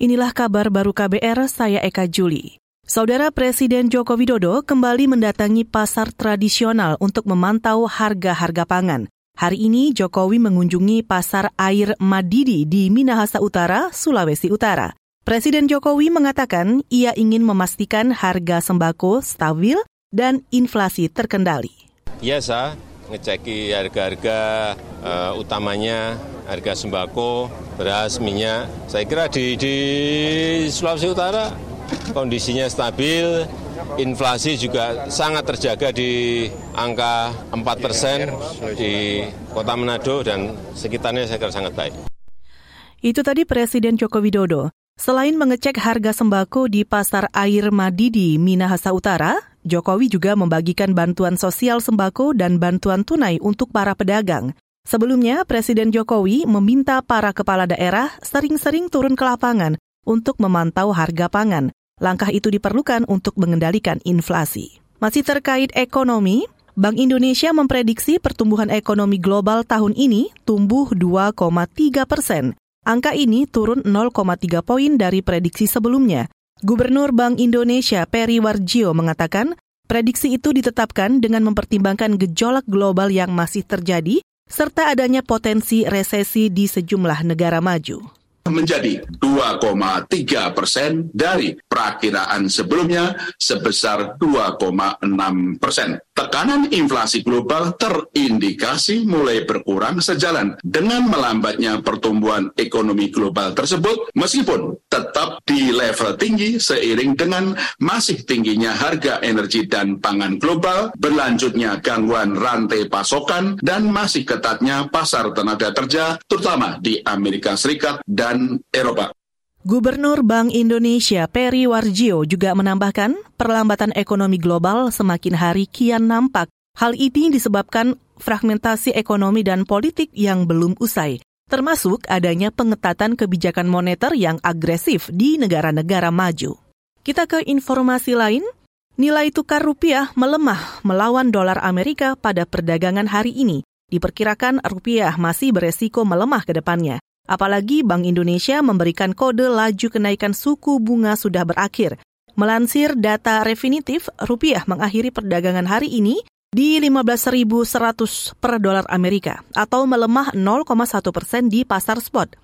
Inilah kabar baru KBR, saya Eka Juli. Saudara Presiden Joko Widodo kembali mendatangi pasar tradisional untuk memantau harga-harga pangan. Hari ini Jokowi mengunjungi pasar air Madidi di Minahasa Utara, Sulawesi Utara. Presiden Jokowi mengatakan ia ingin memastikan harga sembako stabil dan inflasi terkendali. Iya, saya ngeceki harga-harga uh, utamanya harga sembako, beras, minyak. Saya kira di, di Sulawesi Utara kondisinya stabil, inflasi juga sangat terjaga di angka 4 persen di kota Manado dan sekitarnya saya kira sangat baik. Itu tadi Presiden Joko Widodo. Selain mengecek harga sembako di Pasar Air Madidi, Minahasa Utara, Jokowi juga membagikan bantuan sosial sembako dan bantuan tunai untuk para pedagang. Sebelumnya, Presiden Jokowi meminta para kepala daerah sering-sering turun ke lapangan untuk memantau harga pangan. Langkah itu diperlukan untuk mengendalikan inflasi. Masih terkait ekonomi, Bank Indonesia memprediksi pertumbuhan ekonomi global tahun ini tumbuh 2,3 persen. Angka ini turun 0,3 poin dari prediksi sebelumnya. Gubernur Bank Indonesia Peri Warjio mengatakan, prediksi itu ditetapkan dengan mempertimbangkan gejolak global yang masih terjadi serta adanya potensi resesi di sejumlah negara maju menjadi 2,3 persen dari perakiraan sebelumnya sebesar 2,6 persen. Tekanan inflasi global terindikasi mulai berkurang sejalan dengan melambatnya pertumbuhan ekonomi global tersebut meskipun tetap di level tinggi seiring dengan masih tingginya harga energi dan pangan global, berlanjutnya gangguan rantai pasokan, dan masih ketatnya pasar tenaga kerja terutama di Amerika Serikat dan Eropa. Gubernur Bank Indonesia Peri Warjio juga menambahkan perlambatan ekonomi global semakin hari kian nampak. Hal ini disebabkan fragmentasi ekonomi dan politik yang belum usai, termasuk adanya pengetatan kebijakan moneter yang agresif di negara-negara maju. Kita ke informasi lain, nilai tukar rupiah melemah melawan dolar Amerika pada perdagangan hari ini. Diperkirakan rupiah masih beresiko melemah ke depannya. Apalagi Bank Indonesia memberikan kode laju kenaikan suku bunga sudah berakhir. Melansir data definitif, rupiah mengakhiri perdagangan hari ini di 15.100 per dolar Amerika atau melemah 0,1 persen di pasar spot.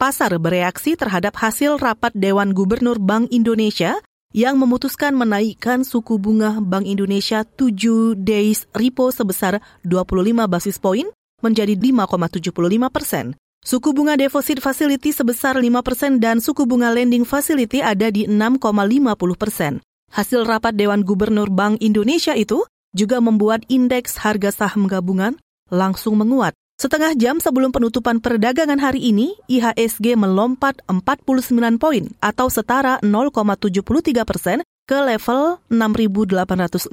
Pasar bereaksi terhadap hasil rapat Dewan Gubernur Bank Indonesia yang memutuskan menaikkan suku bunga Bank Indonesia 7 days repo sebesar 25 basis poin menjadi 5,75 persen. Suku bunga deposit facility sebesar 5% dan suku bunga lending facility ada di 6,50%. Hasil rapat Dewan Gubernur Bank Indonesia itu juga membuat indeks harga saham gabungan langsung menguat. Setengah jam sebelum penutupan perdagangan hari ini, IHSG melompat 49 poin atau setara 0,73 persen ke level 6.815.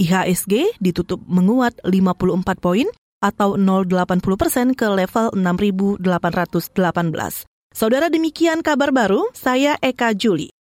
IHSG ditutup menguat 54 poin atau 0,80 persen ke level 6.818. Saudara demikian kabar baru, saya Eka Juli.